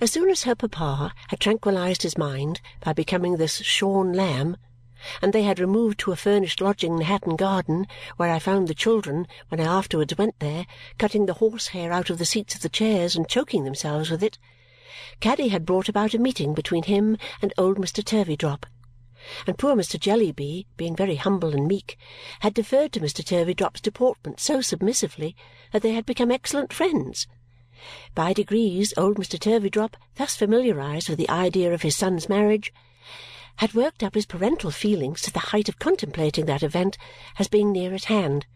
As soon as her papa had tranquillized his mind by becoming this shorn lamb and they had removed to a furnished lodging in Hatton Garden, where I found the children, when I afterwards went there, cutting the horsehair out of the seats of the chairs and choking themselves with it, Caddy had brought about a meeting between him and old Mr. Turveydrop. And poor Mr. Jellyby, being very humble and meek, had deferred to Mr. Turveydrop's deportment so submissively that they had become excellent friends. By degrees old Mr. Turveydrop, thus familiarized with the idea of his son's marriage, had worked up his parental feelings to the height of contemplating that event as being near at hand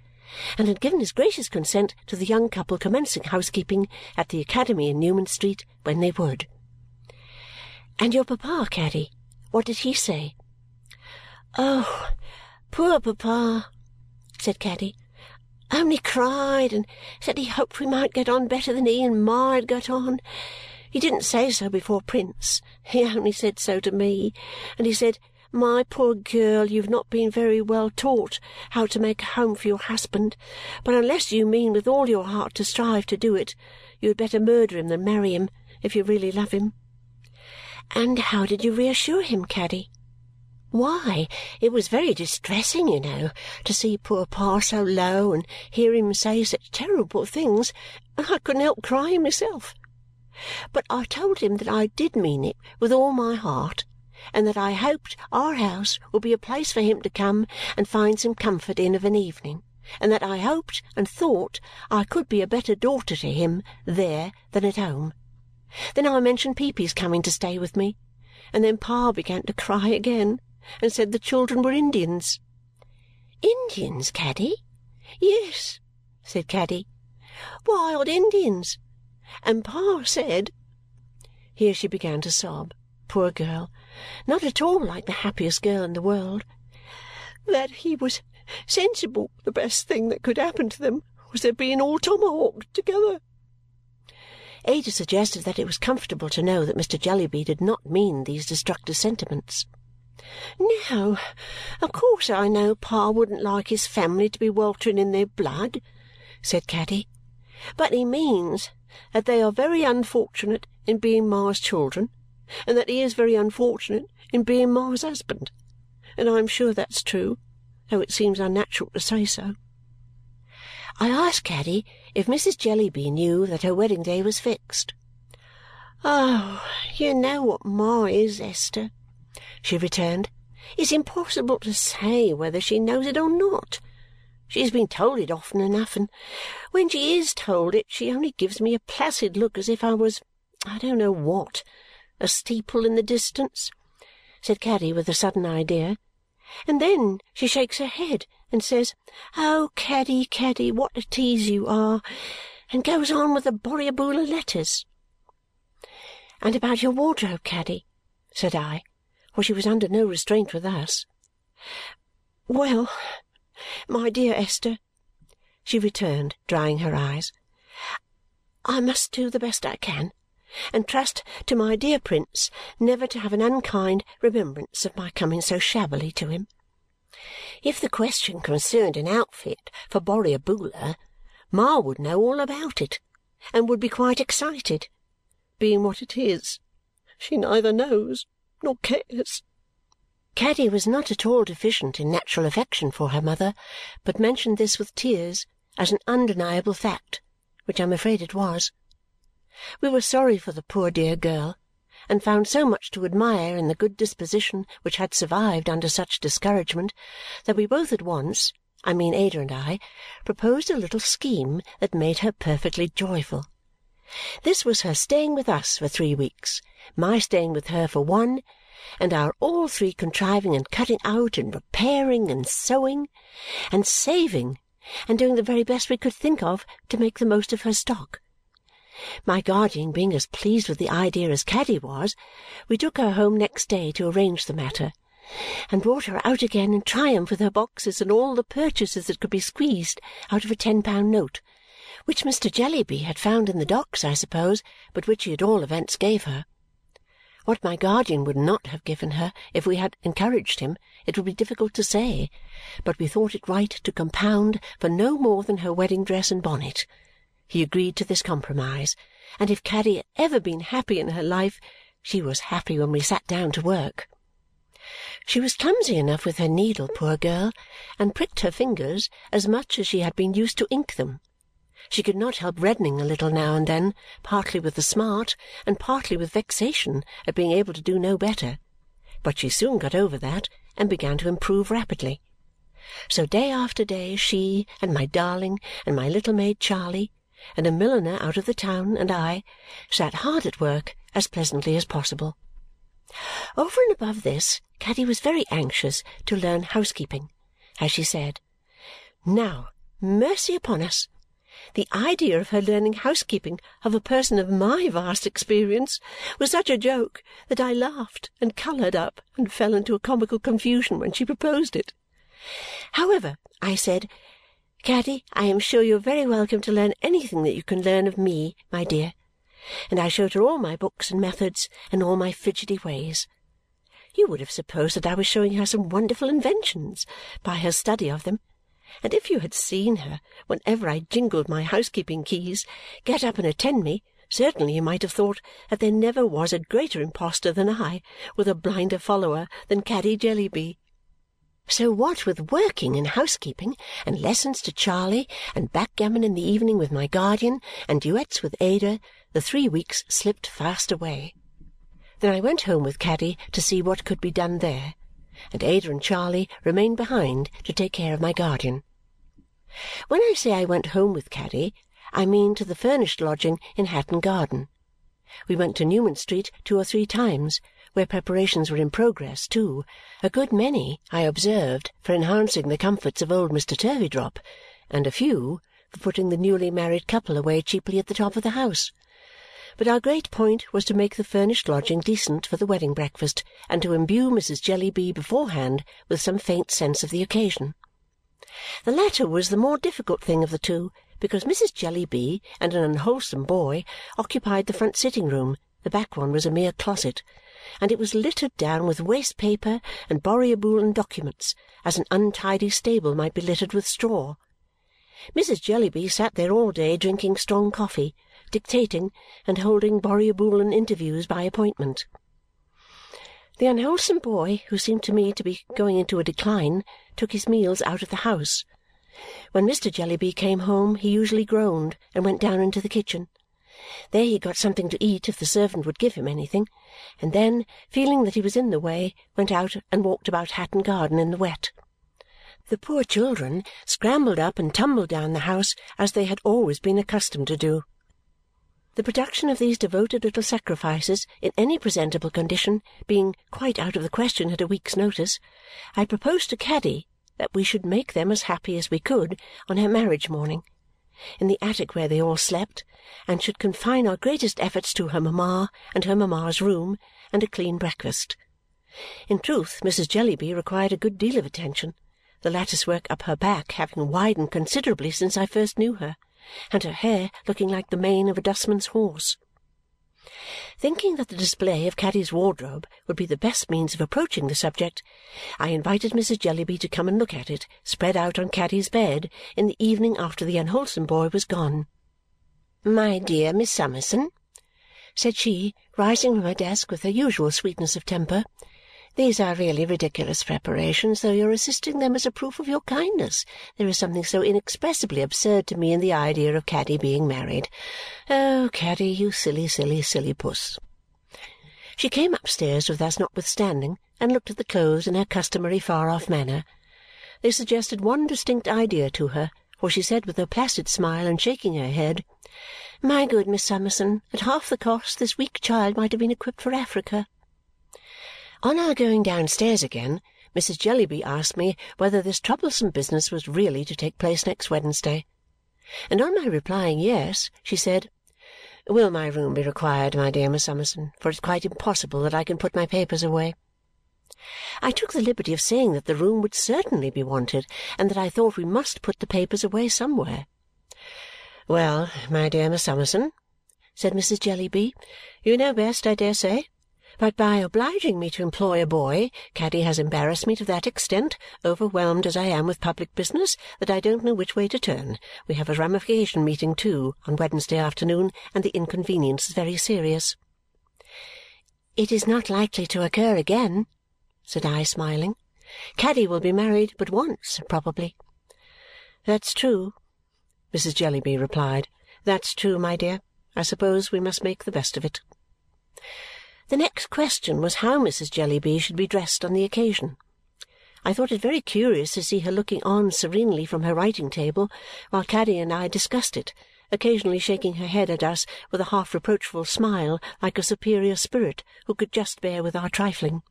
and had given his gracious consent to the young couple commencing housekeeping at the academy in Newman Street when they would. "And your papa, Caddy, what did he say?" "Oh, poor papa!" said Caddy. "Only cried and said he hoped we might get on better than he and Ma had got on. He didn't say so before Prince. He only said so to me. And he said, 'My poor girl, you have not been very well taught how to make a home for your husband, but unless you mean with all your heart to strive to do it, you had better murder him than marry him, if you really love him.'" "And how did you reassure him, Caddy?" "Why, it was very distressing, you know, to see poor Pa so low and hear him say such terrible things, I couldn't help crying myself. But I told him that I did mean it with all my heart and that I hoped our house would be a place for him to come and find some comfort in of an evening, and that I hoped and thought I could be a better daughter to him there than at home. Then I mentioned Peepy's coming to stay with me, and then Pa began to cry again and said the children were Indians. "Indians, Caddy?" "Yes," said Caddy. "Wild Indians and Pa said Here she began to sob, poor girl, not at all like the happiest girl in the world that he was sensible the best thing that could happen to them was their being all tomahawked together. Ada suggested that it was comfortable to know that Mr. Jellyby did not mean these destructive sentiments. "No, of course I know Pa wouldn't like his family to be weltering in their blood," said Caddy, "but he means that they are very unfortunate in being Ma's children and that he is very unfortunate in being Ma's husband. And I am sure that's true, though it seems unnatural to say so." I asked Caddy if Mrs. Jellyby knew that her wedding day was fixed. "Oh, you know what Ma is, Esther," she returned. "It's impossible to say whether she knows it or not. She has been told it often enough, and when she is told it she only gives me a placid look as if I was I don't know what a steeple in the distance," said Caddy with a sudden idea. "And then she shakes her head and says, 'Oh, Caddy, Caddy, what a tease you are!' and goes on with the Borrioboola letters." "And about your wardrobe, Caddy?" said I, for she was under no restraint with us. "Well! My dear Esther," she returned, drying her eyes, "I must do the best I can and trust to my dear Prince never to have an unkind remembrance of my coming so shabbily to him. If the question concerned an outfit for Borrioboola, Ma would know all about it and would be quite excited. Being what it is, she neither knows nor cares. Caddy was not at all deficient in natural affection for her mother, but mentioned this with tears as an undeniable fact, which I am afraid it was. We were sorry for the poor dear girl and found so much to admire in the good disposition which had survived under such discouragement that we both at once I mean Ada and I proposed a little scheme that made her perfectly joyful. This was her staying with us for three weeks, my staying with her for one and our all three contriving and cutting out and repairing and sewing and saving and doing the very best we could think of to make the most of her stock. My guardian being as pleased with the idea as Caddy was, we took her home next day to arrange the matter and brought her out again in triumph with her boxes and all the purchases that could be squeezed out of a ten-pound note, which Mr. Jellyby had found in the docks, I suppose, but which he at all events gave her. What my guardian would not have given her if we had encouraged him, it would be difficult to say, but we thought it right to compound for no more than her wedding dress and bonnet. He agreed to this compromise, and if Caddy had ever been happy in her life, she was happy when we sat down to work. She was clumsy enough with her needle, poor girl, and pricked her fingers as much as she had been used to ink them. She could not help reddening a little now and then, partly with the smart and partly with vexation at being able to do no better, but she soon got over that and began to improve rapidly. So day after day she, and my darling, and my little maid Charley, and a milliner out of the town, and I, sat hard at work as pleasantly as possible. Over and above this, Caddy was very anxious to learn housekeeping, as she said. Now, mercy upon us! The idea of her learning housekeeping of a person of my vast experience was such a joke that I laughed and coloured up and fell into a comical confusion when she proposed it. However, I said, Caddy, I am sure you are very welcome to learn anything that you can learn of me, my dear. And I showed her all my books and methods and all my fidgety ways. You would have supposed that I was showing her some wonderful inventions by her study of them, and if you had seen her, whenever I jingled my housekeeping keys, get up and attend me, certainly you might have thought that there never was a greater impostor than I, with a blinder follower than Caddy Jellyby. So what with working and housekeeping, and lessons to Charley, and backgammon in the evening with my guardian, and duets with Ada, the three weeks slipped fast away. Then I went home with Caddy to see what could be done there, and Ada and Charley remained behind to take care of my guardian. When I say I went home with Caddy, I mean to the furnished lodging in Hatton Garden. We went to Newman Street two or three times where preparations were in progress too, a good many, I observed, for enhancing the comforts of old Mr. Turveydrop, and a few for putting the newly married couple away cheaply at the top of the house. But our great point was to make the furnished lodging decent for the wedding breakfast and to imbue Mrs. Jellyby beforehand with some faint sense of the occasion. The latter was the more difficult thing of the two because Mrs. Jellyby and an unwholesome boy occupied the front sitting-room, the back one was a mere closet, and it was littered down with waste paper and Borrioboolan documents, as an untidy stable might be littered with straw. Mrs. Jellyby sat there all day drinking strong coffee, dictating, and holding Borrioboolan interviews by appointment. The unwholesome boy, who seemed to me to be going into a decline, took his meals out of the house. When Mr. Jellyby came home he usually groaned and went down into the kitchen. There he got something to eat if the servant would give him anything, and then, feeling that he was in the way, went out and walked about Hatton Garden in the wet. The poor children scrambled up and tumbled down the house as they had always been accustomed to do. The production of these devoted little sacrifices in any presentable condition being quite out of the question at a week's notice, I proposed to Caddy that we should make them as happy as we could on her marriage morning in the attic where they all slept, and should confine our greatest efforts to her mamma and her mamma's room and a clean breakfast. In truth, Mrs. Jellyby required a good deal of attention, the lattice-work up her back having widened considerably since I first knew her, and her hair looking like the mane of a dustman's horse. Thinking that the display of Caddy's wardrobe would be the best means of approaching the subject, I invited Mrs. Jellyby to come and look at it spread out on Caddy's bed in the evening after the unwholesome boy was gone. "My dear Miss Summerson," said she, rising from her desk with her usual sweetness of temper. These are really ridiculous preparations, though you are assisting them as a proof of your kindness. There is something so inexpressibly absurd to me in the idea of Caddy being married. Oh, Caddy, you silly, silly, silly puss!" She came upstairs with us notwithstanding and looked at the clothes in her customary far-off manner. They suggested one distinct idea to her, for she said with her placid smile and shaking her head, "My good Miss Summerson, at half the cost this weak child might have been equipped for Africa. On our going downstairs again, Mrs. Jellyby asked me whether this troublesome business was really to take place next Wednesday, and on my replying yes, she said, "Will my room be required, my dear Miss Summerson, for it's quite impossible that I can put my papers away?" I took the liberty of saying that the room would certainly be wanted and that I thought we must put the papers away somewhere. "Well, my dear Miss Summerson," said Mrs. Jellyby, "you know best, I dare say. But by obliging me to employ a boy, Caddy has embarrassed me to that extent, overwhelmed as I am with public business, that I don't know which way to turn. We have a ramification meeting, too, on Wednesday afternoon, and the inconvenience is very serious." "It is not likely to occur again," said I, smiling. "Caddy will be married but once, probably." "That's true," Mrs. Jellyby replied. "That's true, my dear. I suppose we must make the best of it." The next question was how Mrs. Jellyby should be dressed on the occasion. I thought it very curious to see her looking on serenely from her writing table while Caddy and I discussed it, occasionally shaking her head at us with a half reproachful smile like a superior spirit who could just bear with our trifling.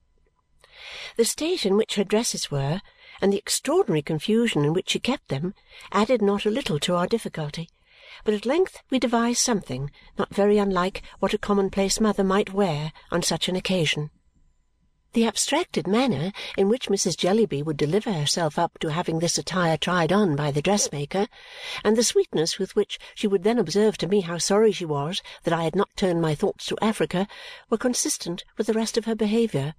The state in which her dresses were and the extraordinary confusion in which she kept them added not a little to our difficulty but at length we devised something not very unlike what a commonplace mother might wear on such an occasion. The abstracted manner in which Mrs. Jellyby would deliver herself up to having this attire tried on by the dressmaker, and the sweetness with which she would then observe to me how sorry she was that I had not turned my thoughts to Africa, were consistent with the rest of her behaviour.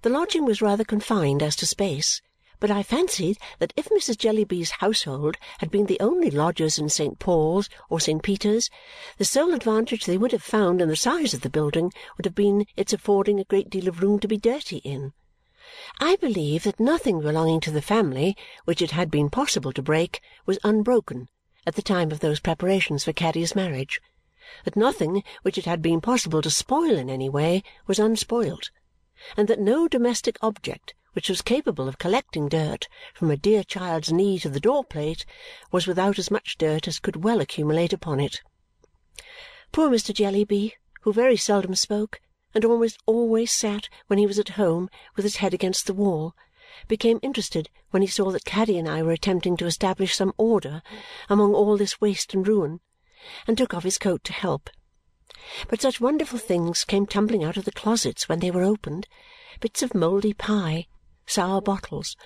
The lodging was rather confined as to space, but I fancied that if Mrs. Jellyby's household had been the only lodgers in St. Paul's or St. Peter's, the sole advantage they would have found in the size of the building would have been its affording a great deal of room to be dirty in. I believe that nothing belonging to the family which it had been possible to break was unbroken at the time of those preparations for Caddy's marriage, that nothing which it had been possible to spoil in any way was unspoilt, and that no domestic object which was capable of collecting dirt from a dear child's knee to the door-plate was without as much dirt as could well accumulate upon it. Poor Mr. Jellyby, who very seldom spoke and almost always sat when he was at home with his head against the wall, became interested when he saw that Caddy and I were attempting to establish some order among all this waste and ruin, and took off his coat to help. But such wonderful things came tumbling out of the closets when they were opened bits of mouldy pie, sour bottles,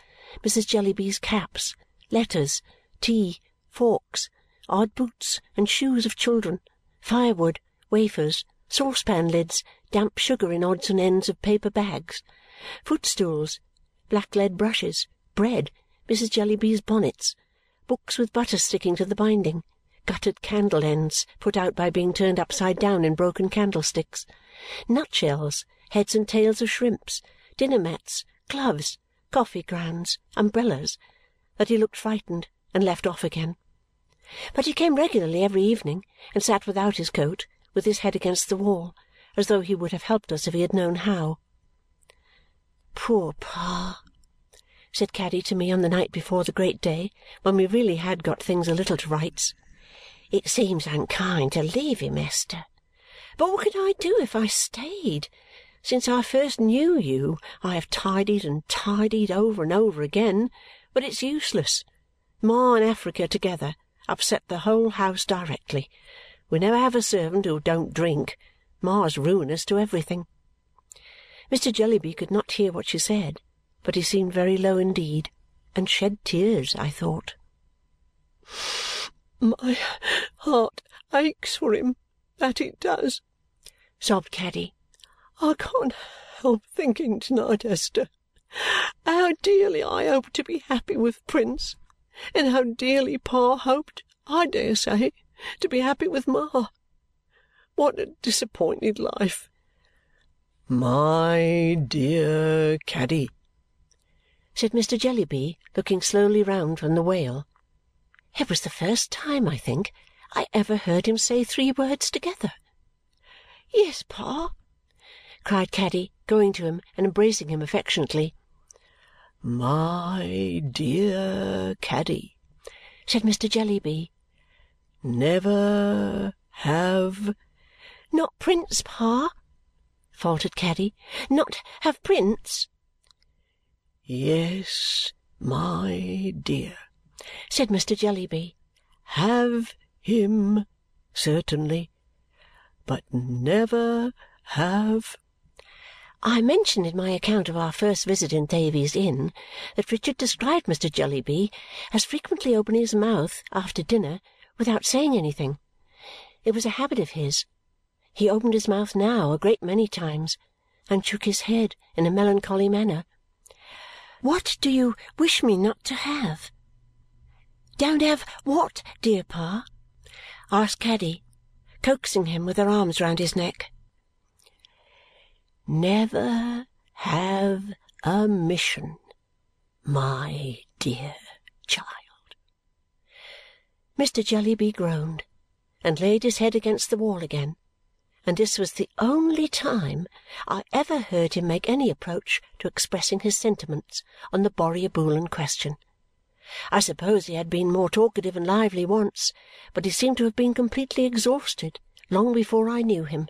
Mrs. Jellyby's caps, letters, tea, forks, odd boots and shoes of children, firewood, wafers, saucepan lids, damp sugar in odds and ends of paper bags, footstools, black-lead brushes, bread, Mrs. Jellyby's bonnets, books with butter sticking to the binding, guttered candle ends put out by being turned upside down in broken candlesticks, nutshells, heads and tails of shrimps, dinner mats, gloves, coffee grounds, umbrellas, that he looked frightened and left off again. But he came regularly every evening and sat without his coat, with his head against the wall, as though he would have helped us if he had known how. "Poor Pa!" said Caddy to me on the night before the great day, when we really had got things a little to rights. "It seems unkind to leave him, Esther, but what could I do if I stayed? Since I first knew you I have tidied and tidied over and over again, but it's useless. Ma and Africa together upset the whole house directly. We never have a servant who don't drink. Ma's ruinous to everything." Mr. Jellyby could not hear what she said, but he seemed very low indeed and shed tears, I thought. "My heart aches for him, that it does," sobbed Caddy. I can't help thinking to-night, Esther, how dearly I hoped to be happy with Prince, and how dearly Pa hoped, I dare say, to be happy with Ma. What a disappointed life!" "My dear Caddy," said Mr. Jellyby, looking slowly round from the whale. It was the first time, I think, I ever heard him say three words together. "Yes, Pa!" Cried Caddy, going to him and embracing him affectionately. "My dear Caddy," said Mr. Jellyby, "never have "Not Prince, Pa?" faltered Caddy. "Not have Prince?" "Yes, my dear," said Mr. Jellyby. "Have him, certainly, but never have I mentioned in my account of our first visit in Thavies Inn that Richard described Mr. Jellyby as frequently opening his mouth after dinner without saying anything. It was a habit of his. He opened his mouth now a great many times and shook his head in a melancholy manner. "What do you wish me not to have?" "Don't have what, dear Pa?" asked Caddy, coaxing him with her arms round his neck. Never have a mission, my dear child. Mr. Jellyby groaned and laid his head against the wall again, and this was the only time I ever heard him make any approach to expressing his sentiments on the Borrioboolan question. I suppose he had been more talkative and lively once, but he seemed to have been completely exhausted long before I knew him.